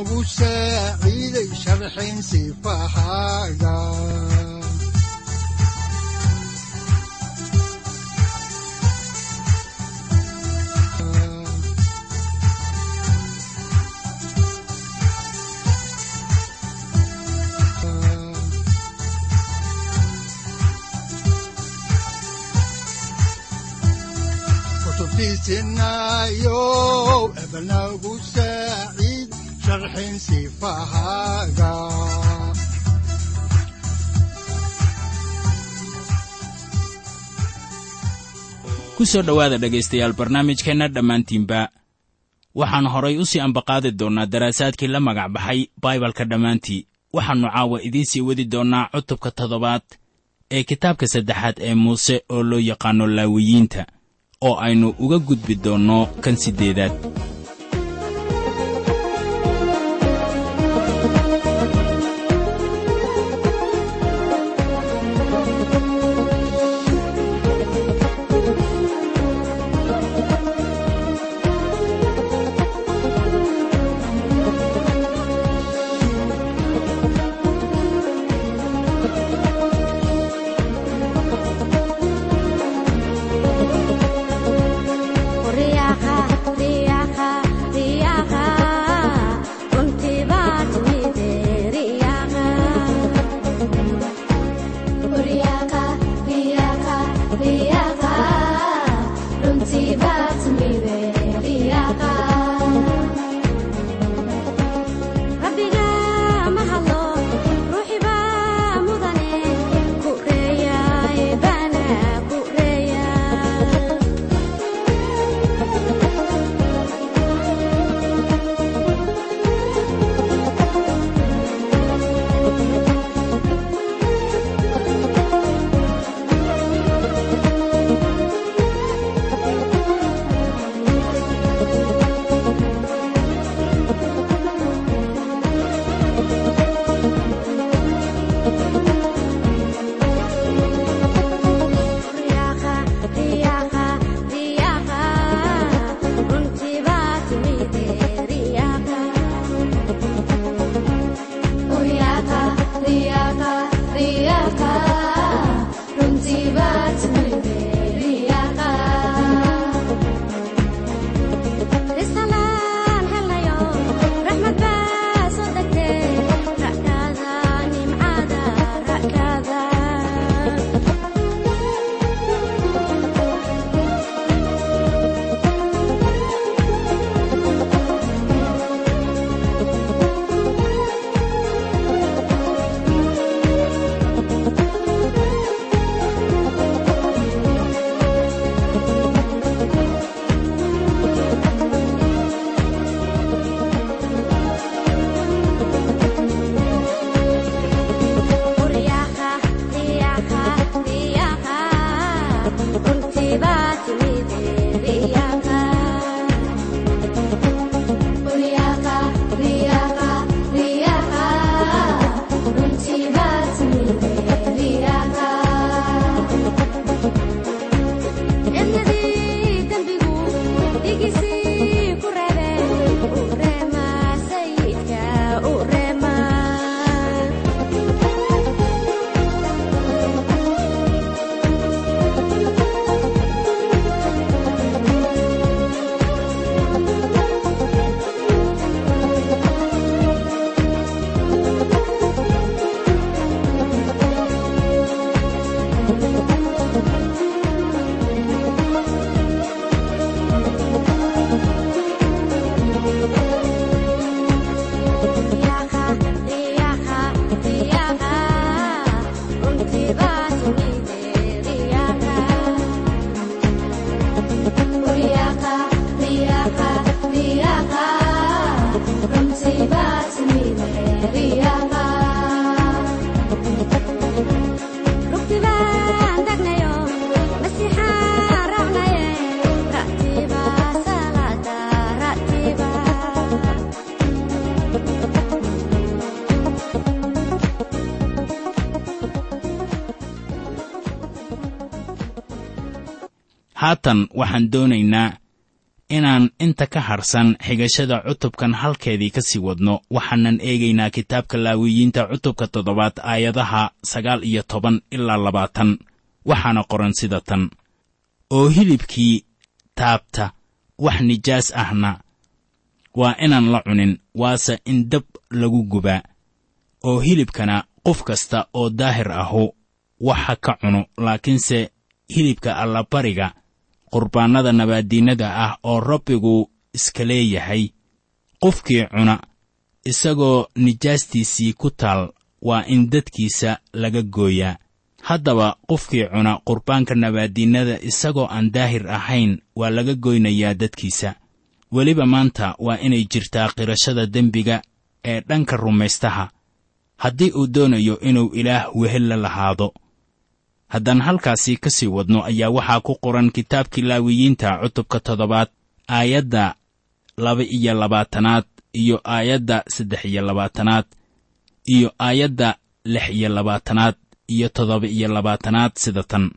udbanogu saaciiday sharxayn sifahaaga saaciid sharxayn sifahaaga ku soo dhowaada dhegaystayaal barnaamijkeenna dhammaantiinba. Waxaan horay u sii ambaqaadi doonnaa daraasaadkii la magac baxay baibalka dhammaantii. Waxaannu caawa idiin sii wadi doonnaa cutubka toddobaad ee kitaabka saddexaad ee muuse oo loo yaqaanno laawiyiinta oo aynu uga gudbi doonno kan siddeedaad الذي ذنبه يجسي haatan waxaan doonaynaa inaan inta ka harsan xigashada cutubkan halkeedii ka sii wadno. Waxaanan eegaynaa kitaabka laawiyiinta cutubka toddobaad aayadaha sagaal iyo toban ilaa labaatan. Waxaana qoran sida tan. Oo hilibkii taabta wax nijaas ahna. Waa inaan la cunin waase in dab lagu gubaa. Oo hilibkana qof kasta oo daahir ahu waxa ka cuno laakiinse hilibka allabariga qurbaannada nabaaddiinnada ah oo rabbigu iska leeyahay. Qofkii cuna isagoo nijaastiisii ku taal waa in dadkiisa laga gooyaa. Haddaba qofkii cuna qurbaanka nabaaddiinnada isagoo aan daahir ahayn waa laga goynayaa dadkiisa. Weliba maanta waa inay jirtaa qirashada dembiga ee dhanka rumaystaha. Haddii uu doonayo inuu ilaah wehel la lahaado haddaan halkaasi ka sii wadno ayaa waxaa ku qoran kitaabkii laawiyiinta cutubka toddobaad aayadda laba iyo labaatanaad iyo aayadda saddex iyo labaatanaad iyo aayadda lix iyo labaatanaad iyo toddoba iyo labaatanaad sida tan.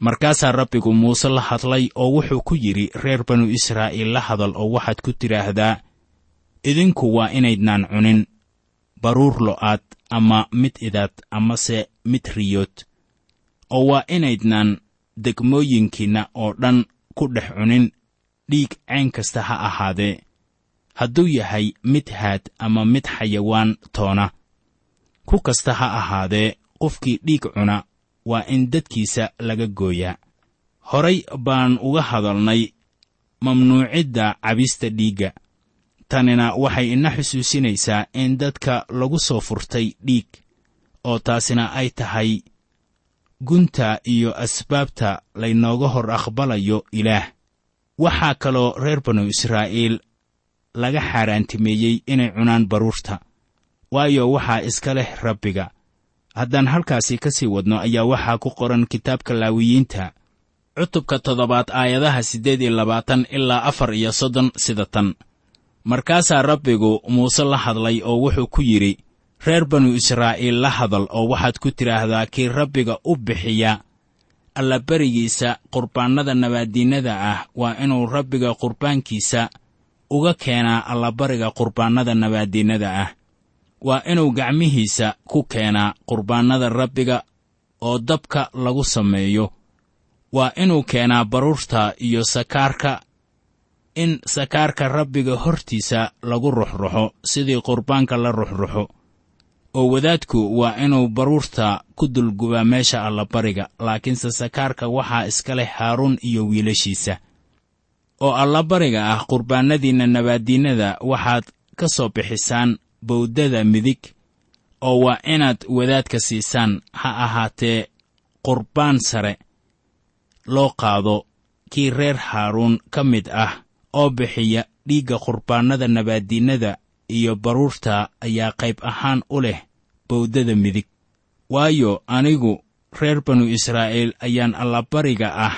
Markaasaa rabbigu muuse la hadlay oo wuxuu ku yidhi reer banu israa'iil la hadal oo waxaad ku tidhaahdaa idinku waa inaydnaan cunin baruur lo'aad ama mid idaad amase mid riyood oo waa inaydnaan degmooyinkiinna oo dhan ku dhex cunin dhiig cayn kasta ha ahaadee hadduu yahay mid haad ama mid xayawaan toona. Ku kasta ha ahaadee qofkii dhiig cuna waa in dadkiisa laga gooyaa. Horay baan uga hadalnay mamnuucidda cabista dhiigga. Tanina waxay ina xusuusinaysaa in dadka lagu soo furtay dhiig oo taasina ay tahay gunta iyo asbaabta laynooga hor aqbalayo ilaah. Waxaa kaloo reer banu israa'iil laga xaaraantimeeyey inay cunaan baruurta. Waayo waxaa iska leh rabbiga. Haddaan halkaasi ka sii wadno ayaa waxaa ku qoran kitaabka laawiyiinta cutubka toddobaad aayadaha siddeed iyo labaatan ilaa afar iyo soddon sida tan. Markaasaa rabbigu muuse la hadlay oo wuxuu ku yidhi reer banu israa'iil la hadal oo waxaad ku tidhaahdaa kii rabbiga u bixiya allaberigiisa qurbaannada nabaaddiinnada ah waa inuu rabbiga qurbaankiisa uga keenaa allabariga qurbaannada nabaaddiinnada ah. Waa inuu gacmihiisa ku keenaa qurbaannada rabbiga oo dabka lagu sameeyo. Waa inuu keenaa baruurta iyo sakaarka in sakaarka rabbiga hortiisa lagu ruxruxo sidii qurbaanka la ruxruxo oo wadaadku waa inuu baruurta ku dulgubaa meesha allabariga laakiinse sakaarka waxaa iska leh haaruun iyo wiilashiisa. Oo allabariga ah qurbaannadiinna nabaaddiinnada waxaad ka soo bixisaan bawdada midig oo waa inaad wadaadka siisaan. Ha ahaatee qurbaan sare loo qaado kii reer haaruun ka mid ah oo bixiya dhiigga qurbaannada nabaaddiinnada iyo baruurta ayaa qayb ahaan u leh bawdada midig. Waayo anigu reer banu israa'iil ayaan allabariga ah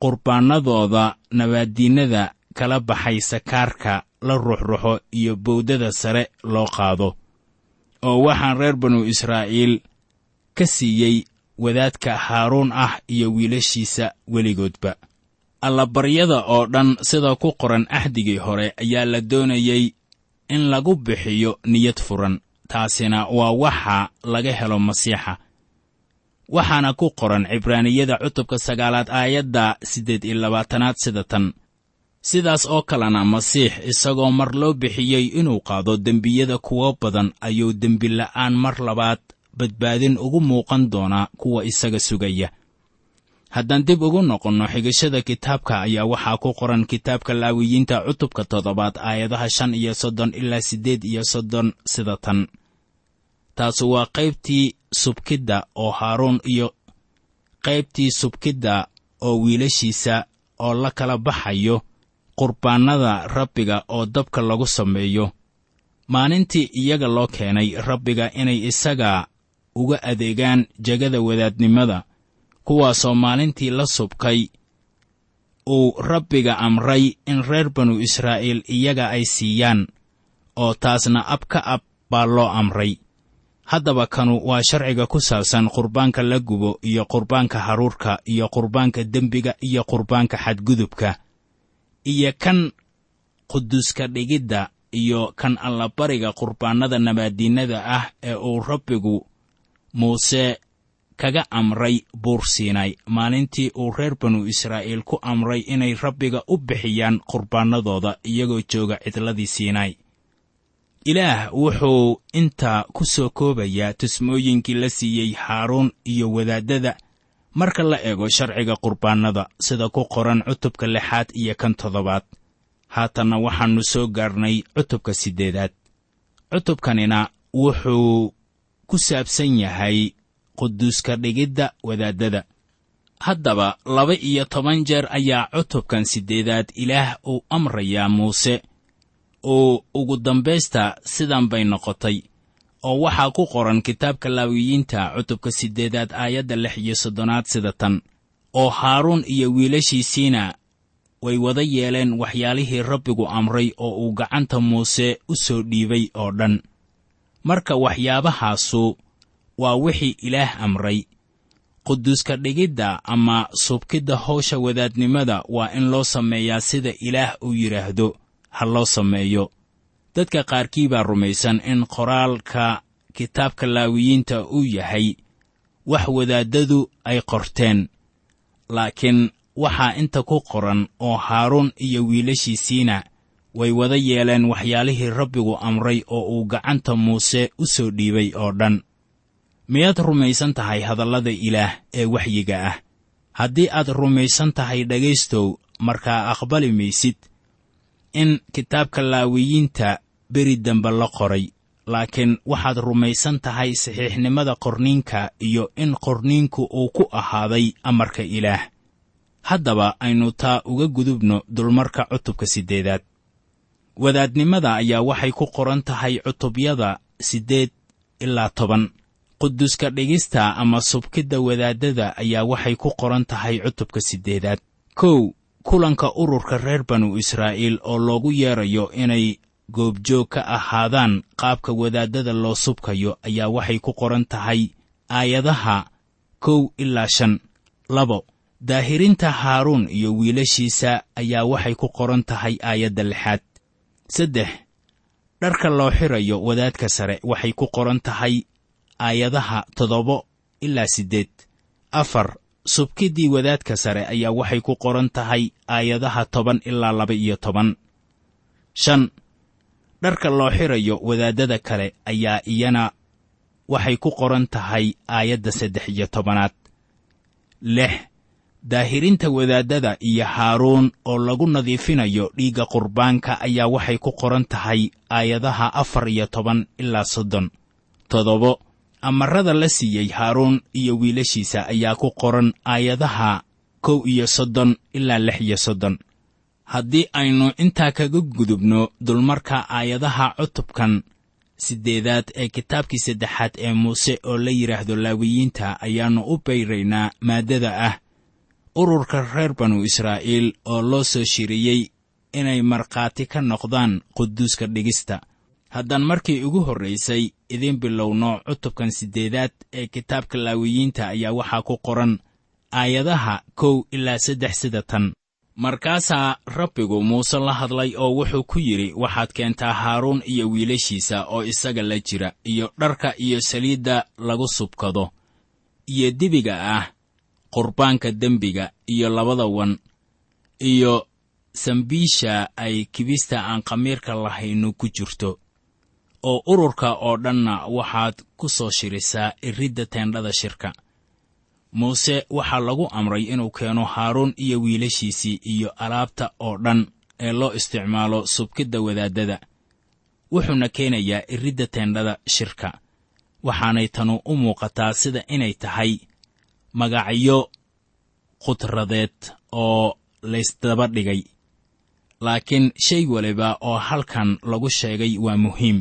qurbaannadooda nabaaddiinnada kala baxay sakaarka la ruxruxo iyo bawdada sare loo qaado oo waxaan reer banu israa'iil ka siiyey wadaadka haaruun ah iyo wiilashiisa weligoodba. Allabaryada oo dhan sida ku qoran axdigii hore ayaa la doonayey in lagu bixiyo niyad furan. Taasina waa waxa laga helo masiixa. Waxaana ku qoran cibraaniyada cutubka sagaalaad aayadda siddeed iyo labaatanaad sida tan. Sidaas oo kalena masiix isagoo mar loo bixiyey inuu qaado dembiyada kuwo badan ayuu dembila'aan mar labaad badbaadin ugu muuqan doonaa kuwa isaga sugaya haddaan dib ugu noqonno xigashada kitaabka ayaa waxaa ku qoran kitaabka laawiyiinta cutubka toddobaad aayadaha shan iyo soddon ilaa siddeed iyo soddon sida tan. Taasu waa qaybtii subkidda oo haaruun iyo qaybtii subkidda oo wiilashiisa oo la kala baxayo qurbaannada rabbiga oo dabka lagu sameeyo. Maalintii iyaga loo keenay rabbiga inay isaga uga adeegaan jegada wadaadnimada kuwaasoo maalintii la subkay uu rabbiga amray in reer banu israa'iil iyaga ay siiyaan oo taasna ab ka ab baa loo amray. Haddaba kanu waa sharciga ku saabsan qurbaanka la gubo iyo qurbaanka haruurka iyo qurbaanka dembiga iyo qurbaanka xadgudubka iyo kan quduuska dhigidda iyo kan allabariga qurbaannada nabaaddiinnada ah ee uu rabbigu muuse kaga amray buur siinay maalintii uu reer banu israa'iil ku amray inay rabbiga u bixiyaan qurbaannadooda iyagoo jooga cidladii siinay ilaah wuxuu intaa ku soo koobayaa tusmooyinkii la siiyey haaruun iyo wadaaddada marka la eego sharciga qurbaannada sida ku qoran cutubka lixaad iyo kan toddobaad. Haatanna waxaannu soo gaarnay cutubka siddeedaad. Cutubkanina wuxuu ku saabsan yahay quduuska dhigidda wadaaddada haddaba laba iyo toban jeer ayaa cutubkan siddeedaad ilaah uu amrayaa muuse. Oo ugu dambaysta sidan bay noqotay oo waxaa ku qoran kitaabka laawiyiinta cutubka siddeedaad aayadda lix iyo soddonaad sida tan oo haaruun iyo wiilashiisiina way wada yeeleen waxyaalihii rabbigu amray oo uu gacanta muuse u soo dhiibay oo dhan. Marka waxyaabahaasu waa wixii ilaah amray. Quduuska dhigidda ama subkidda hawsha wadaadnimada waa in loo sameeyaa sida ilaah uu yidhaahdo ha loo sameeyo. Dadka qaarkii baa rumaysan in qoraalka kitaabka laawiyiinta uu yahay. Wax wadaaddadu ay qorteen laakiin waxaa inta ku qoran oo haaruun iyo wiilashiisiina way wada yeeleen waxyaalihii rabbigu amray oo uu gacanta muuse u soo dhiibay oo dhan miyaad rumaysan tahay hadallada ilaah ee waxyiga ah. Haddii aad rumaysan tahay dhegaystow markaa aqbali maysid. In kitaabka laawiyiinta beri dambe la qoray laakiin waxaad rumaysan tahay saxiixnimada qorniinka iyo in qorniinku uu ku ahaaday amarka ilaah. Haddaba aynu taa uga gudubno dulmarka cutubka siddeedaad. Wadaadnimada ayaa waxay ku qoran tahay cutubyada siddeed ilaa toban quduuska dhigista ama subkidda wadaaddada ayaa waxay ku qoran tahay cutubka siddeedaad kow kulanka ururka reer banu israa'iil oo loogu yeedrayo inay goobjoog ka ahaadaan qaabka wadaaddada loo subkayo ayaa waxay ku qoran tahay aayadaha kow ilaa shan. Labo daahirinta haaruun iyo wiilashiisa ayaa waxay ku qoran tahay aayadda lixaad. Saddex dharka loo xirayo wadaadka sare waxay ku qoran tahay aayadaha toddoba ilaa siddeed. Afar subkiddii wadaadka sare ayaa waxay ku qoran tahay aayadaha toban ilaa laba iyo toban. Shan dharka loo xirayo wadaaddada kale ayaa iyana waxay ku qoran tahay aayadda saddex iyo tobanaad. Lix daahirinta wadaaddada iyo haaruun oo lagu nadiifinayo dhiigga qurbaanka ayaa waxay ku qoran tahay aayadaha afar iyo toban ilaa soddon. Toddobo amarada la siiyey haaruun iyo wiilashiisa ayaa ku qoran aayadaha kow iyo soddon ilaa lix iyo soddon. Haddii aynu intaa kaga gudubno dulmarka aayadaha cutubkan siddeedaad ee kitaabkii saddexaad ee muuse oo la yidhaahdo laawiyiinta ayaannu u bayraynaa maaddada ah. Ururka reer banu israa'iil oo loo soo shiriyey inay markhaati ka noqdaan quduuska dhigista. Haddaan markii ugu horraysay idiin bilowno cutubkan siddeedaad ee kitaabka laawiyiinta ayaa waxaa ku qoran aayadaha kow ilaa saddex sida tan. Markaasaa rabbigu muuse la hadlay oo wuxuu ku yidhi waxaad keentaa haaruun iyo wiilashiisa oo isaga la jira iyo dharka iyo saliidda lagu subkado iyo dibiga ah qurbaanka dembiga iyo labada wan iyo sambiisha ay kibista aan khamiirka lahaynu ku jirto oo ururka oo dhanna waxaad ku soo shirisaa iridda teendhada shirka. Muuse waxaa lagu amray inuu keeno haaruun iyo wiilashiisii iyo alaabta oo dhan ee loo isticmaalo subkidda wadaaddada. Wuxuuna keenayaa iridda teendhada shirka waxaanay tanu u muuqataa sida inay tahay magacyo khudradeed oo laysdaba dhigay. Laakiin shay waliba oo halkan lagu sheegay waa muhiim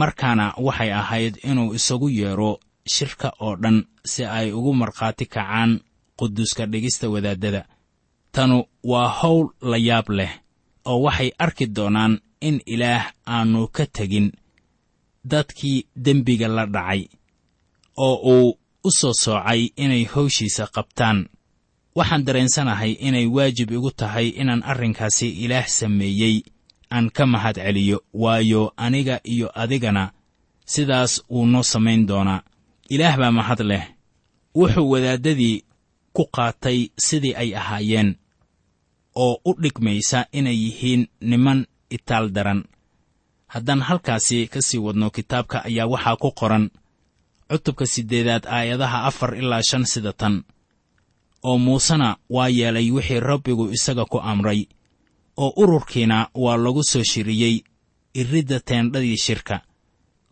markaana waxay ahayd inuu isagu yeedho shirka oo dhan si ay ugu markhaati kacaan quduuska dhigista wadaaddada tanu waa hawl la yaab leh oo waxay arki doonaan in ilaah aannu ka tegin dadkii dembiga la dhacay oo uu u soo soocay inay hawshiisa qabtaan. Waxaan dareensanahay inay waajib igu tahay inaan arrinkaasi ilaah sameeyey aan ka mahad celiyo waayo aniga iyo adigana sidaas wuu noo samayn doonaa ilaah baa mahad leh. Wuxuu wadaaddadii ku qaatay sidii ay ahaayeen oo u dhigmaysa inay yihiin niman itaal daran. Haddaan halkaasi ka sii wadno kitaabka ayaa waxaa ku qoran cutubka siddeedaad aayadaha afar ilaa shan sida tan oo muusena waa yeelay wixii rabbigu isaga ku amray oo ururkiina waa lagu soo shiriyey iridda teendhadii shirka.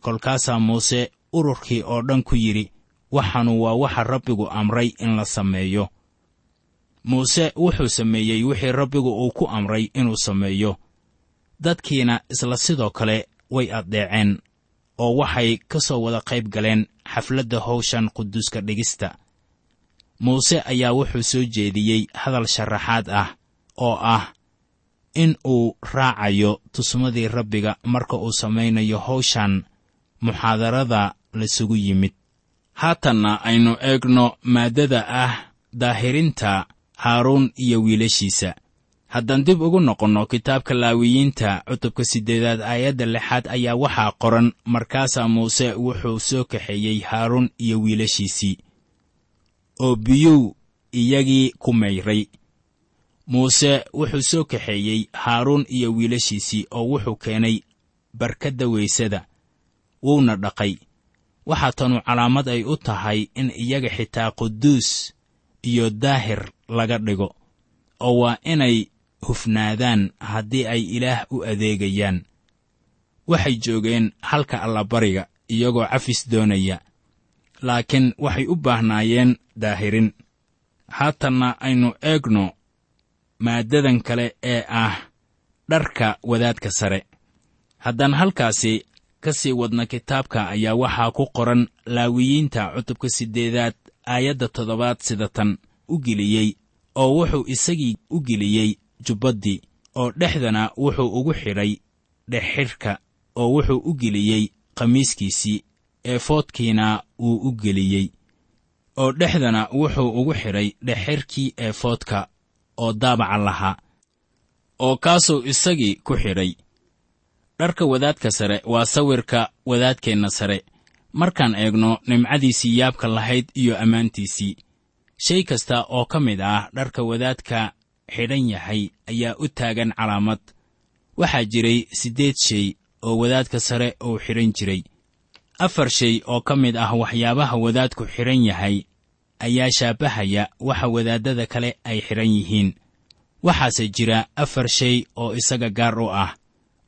Kolkaasaa muuse ururkii oo dhan ku yidhi waxaanu waa waxa rabbigu amray in la sameeyo. Muuse wuxuu sameeyey wixii rabbigu uu ku amray inuu sameeyo. Dadkiina isla sidoo kale way addeeceen oo waxay ka soo wada qayb galeen xafladda hawshan quduuska dhigista. Muuse ayaa wuxuu soo jeediyey hadal sharaxaad ah oo ah in uu raacayo tusmadii rabbiga marka uu samaynayo hawshan muxaadarada lasugu yimid. Haatanna aynu eegno maaddada ah daahirinta haaruun iyo wiilashiisa. Haddaan dib ugu noqonno kitaabka laawiyiinta cutubka siddeedaad aayadda lixaad ayaa waxaa qoran markaasaa muuse wuxuu soo kaxeeyey haaruun iyo wiilashiisii oo biyuu iyagii ku mayray muuse wuxuu soo kaxeeyey haaruun iyo wiilashiisii oo wuxuu keenay barkadda weysada wuuna dhaqay. Waxaa tanu calaamad ay u tahay in iyaga xitaa quduus iyo daahir laga dhigo oo waa inay hufnaadaan haddii ay ilaah u adeegayaan. Waxay joogeen halka allabariga iyagoo cafis doonaya laakiin waxay u baahnaayeen daahirin. Haatanna aynu eegno maaddadan kale ee ah dharka wadaadka sare. Haddaan halkaasi ka sii wadna kitaabka ayaa waxaa ku qoran laawiyiinta cutubka siddeedaad aayadda toddobaad sida tan u geliyey oo wuxuu isagii u geliyey jubbaddii oo dhexdana wuxuu ugu xidhay dhexxidhka oo wuxuu u geliyey khamiiskiisii eefoodkiina wuu u geliyey oo dhexdana wuxuu ugu xidhay dhexxidhkii eefoodka oo daabaca lahaa oo kaasuu isagii ku xidhay. Dharka wadaadka sare waa sawirka wadaadkeenna sare. Markaan eegno nimcadiisii yaabka lahayd iyo ammaantiisii shay kasta oo ka mid ah dharka wadaadka xidhan yahay ayaa u taagan calaamad. Waxaa jiray siddeed shay oo wadaadka sare uu xidhan jiray. Afar shay oo ka mid ah waxyaabaha wadaadku xidhan yahay ayaa shaabahaya waxa wadaaddada kale ay xidhan yihiin. Waxaase jira afar shay oo isaga gaar u ah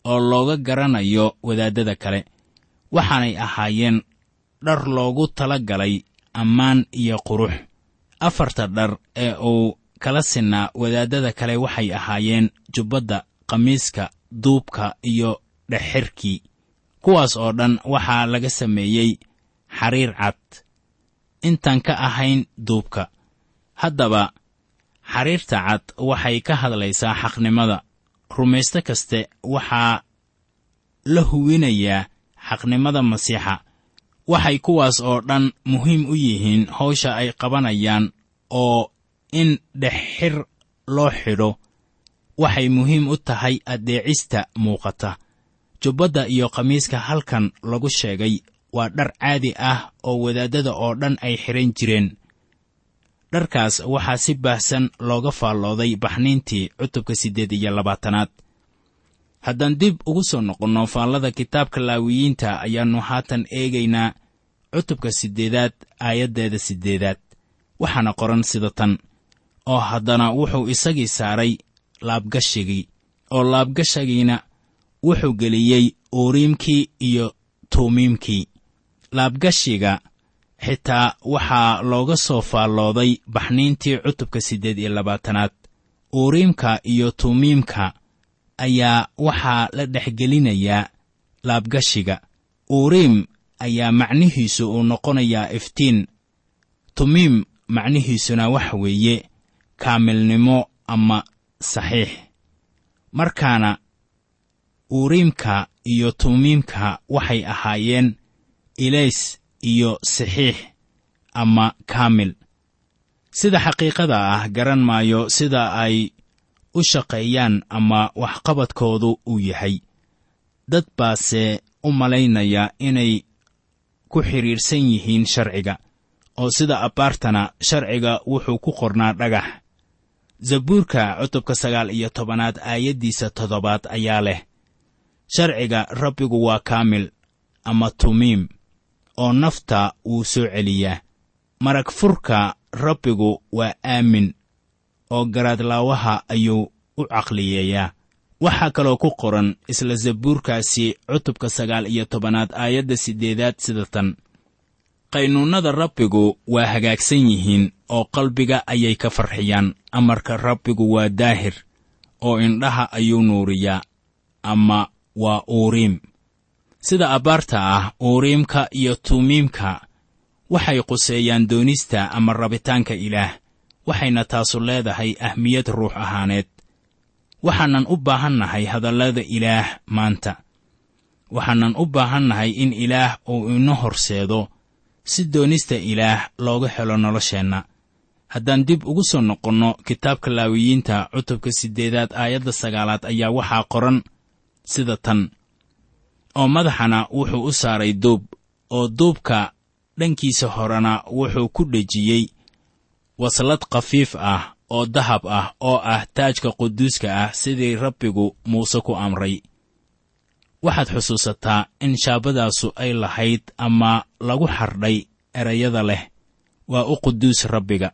oo looga garanayo wadaaddada kale. Waxaanay ahaayeen dhar loogu tala galay ammaan iyo qurux. Afarta dhar ee uu kala sinnaa wadaaddada kale waxay ahaayeen jubbadda khamiiska duubka iyo dhexxirkii. Kuwaas oo dhan waxaa laga sameeyey xariir cad intaan ka ahayn duubka. Haddaba xariirta cad waxay ka hadlaysaa xaqnimada. Rumayste kaste waxaa la huwinayaa xaqnimada masiixa. Waxay kuwaas oo dhan muhiim u yihiin hawsha ay qabanayaan oo in dhexxir loo xidho. Waxay muhiim u tahay addeecista muuqata. Jubbadda iyo khamiiska halkan lagu sheegay waa dhar caadi ah oo wadaaddada oo dhan ay xidhan jireen. Dharkaas waxaa si baahsan looga faallooday baxniintii cutubka siddeed iyo labaatanaad. Haddaan dib ugu soo noqonno faallada kitaabka laawiyiinta ayaannu haatan eegaynaa cutubka siddeedaad aayaddeeda siddeedaad. Waxaana qoran sida tan oo haddana wuxuu isagii saaray laabgashigii oo laabgashagiina wuxuu geliyey uuriimkii iyo tuumiimkii laabgashiga xitaa waxaa looga soo faallooday baxniintii cutubka siddeed iyo labaatanaad. Uuriimka iyo tuumiimka ayaa waxaa la dhexgelinayaa laabgashiga. Uuriim ayaa macnihiisu uu noqonayaa iftiin. Tumiim macnihiisuna waxa weeye kaamilnimo ama saxiix. Markaana uuriimka iyo tuumiimka waxay ahaayeen ilays iyo saxiix ama kaamil sida xaqiiqada ah garan maayo sida ay u shaqeeyaan ama waxqabadkoodu uu yahay. dad baase u malaynaya inay ku xidhiidhsan yihiin sharciga oo sida abbaartana sharciga wuxuu ku qornaa dhagax. zabuurka cutubka sagaal iyo tobanaad aayaddiisa toddobaad ayaa leh. sharciga rabbigu waa kaamil ama tumiim oo nafta wuu soo celiyaa. Marag furka rabbigu waa aamin oo garaadlaawaha ayuu u caqliyeeyaa. Waxaa kaloo ku qoran isla zabuurkaasi cutubka sagaal iyo tobanaad aayadda siddeedaad sida tan. Qaynuunnada rabbigu waa hagaagsan yihiin oo qalbiga ayay ka farxiyaan. Amarka rabbigu waa daahir oo indhaha ayuu nuuriyaa ama waa uuriim sida abbaarta ah uuriimka iyo tuumiimka. Waxay quseeyaan doonista ama rabitaanka ilaah. Waxayna taasu leedahay ahmiyad ruux ahaaneed. Waxaanan u baahannahay hadallada ilaah maanta. Waxaanan u baahannahay in ilaah uu ina horseedo. Si doonista ilaah looga helo nolosheenna. Haddaan dib ugu soo noqonno kitaabka laawiyiinta cutubka siddeedaad aayadda sagaalaad ayaa waxaa qoran sida tan oo madaxana wuxuu u saaray duub oo duubka dhankiisa horena wuxuu ku dhejiyey waslad khafiif ah oo dahab ah oo ah taajka quduuska ah sidii rabbigu muuse ku amray. Waxaad xusuusataa in shaabadaasu ay lahayd ama lagu xardhay erayada leh waa u quduus rabbiga.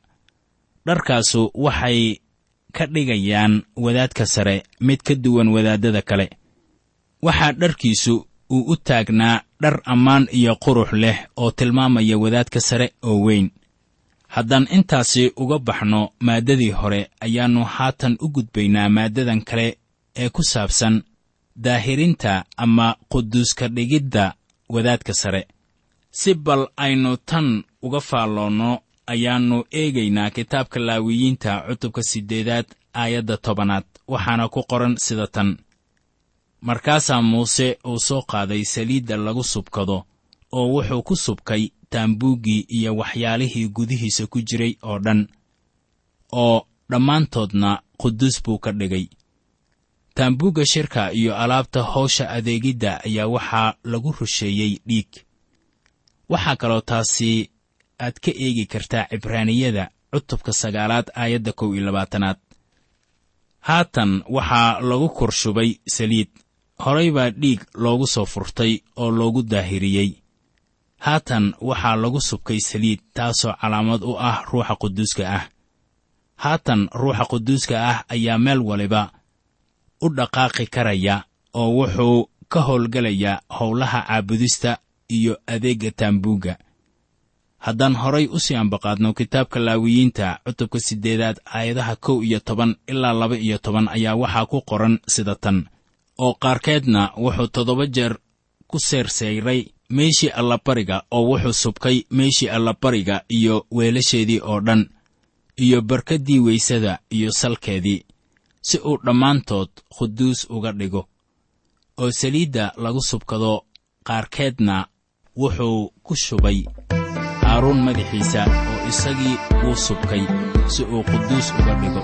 Dharkaasu waxay ka dhigayaan wadaadka sare mid ka duwan wadaaddada kale. Waxaa dharkiisu uu u taagnaa dhar ammaan iyo qurux leh oo tilmaamaya wadaadka sare oo weyn. Haddaan intaasi uga baxno maaddadii hore ayaannu haatan u gudbaynaa maaddadan kale ee ku saabsan daahirinta ama quduuska dhigidda wadaadka sare. Si bal aynu tan uga faalloonno ayaannu eegaynaa kitaabka laawiyiinta cutubka siddeedaad aayadda tobanaad waxaana ku qoran sida tan markaasaa muuse uu soo qaaday saliidda lagu subkado oo wuxuu ku subkay taambuuggii iyo waxyaalihii gudihiisa ku jiray oo dhan oo dhammaantoodna quduus buu ka dhigay. Taambuugga shirka iyo alaabta howsha adeegidda ayaa waxaa lagu rusheeyey dhiig. Waxaa kaloo taasi aad ka eegi kartaa cibraaniyada cutubka sagaalaad aayadda kow iyo labaatanaad. Haatan waxaa lagu korshubay saliid horay baa dhiig loogu soo furtay oo loogu daahiriyey. Haatan waxaa lagu subkay saliid taasoo calaamad u ah ruuxa quduuska ah. Haatan ruuxa quduuska ah ayaa meel waliba u dhaqaaqi karaya oo wuxuu ka howlgelayaa howlaha caabudista iyo adeegga taambuugga. Haddaan horay u sii ambaqaadno kitaabka laawiyiinta cutubka siddeedaad aayadaha kow iyo toban ilaa laba iyo toban ayaa waxaa ku qoran sida tan oo qaarkeedna wuxuu toddoba jeer ku seerseyray meeshii allabariga oo wuxuu subkay meeshii allabariga iyo weelasheedii oo dhan iyo barkaddii weysada iyo salkeedii si uu dhammaantood quduus uga dhigo. Oo saliidda lagu subkado qaarkeedna wuxuu ku shubay haaruun madaxiisa oo isagii wuu subkay si uu quduus uga dhigo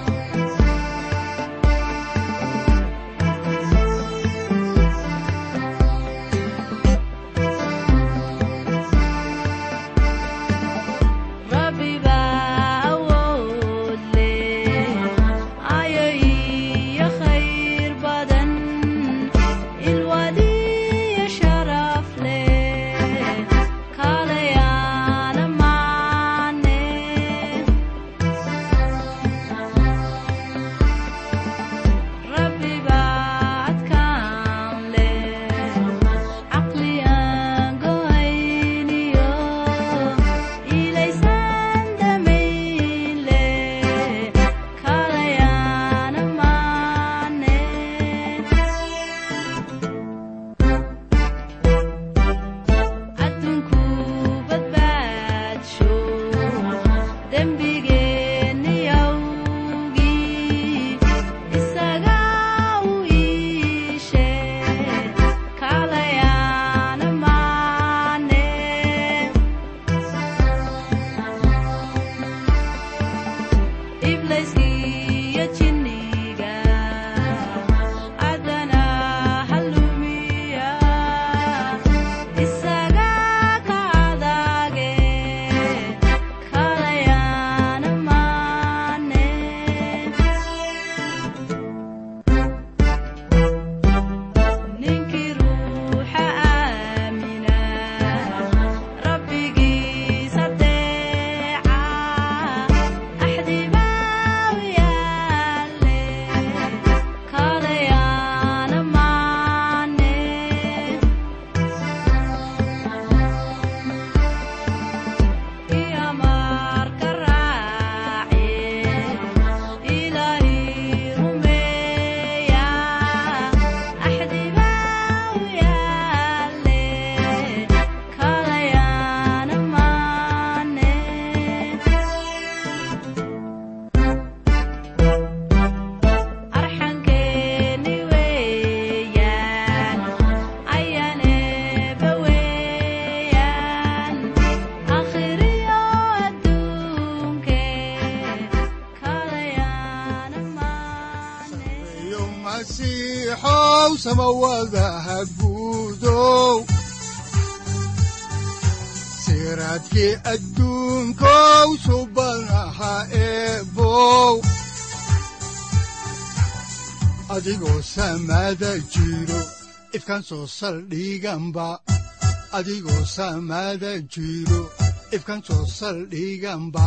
ti. Samawadaha guudow siraadkii adduunkow subanaha eebow adigoo samada jiro ifkan soo saldhiganba adigoo samada jiro ifkan soo saldhiganba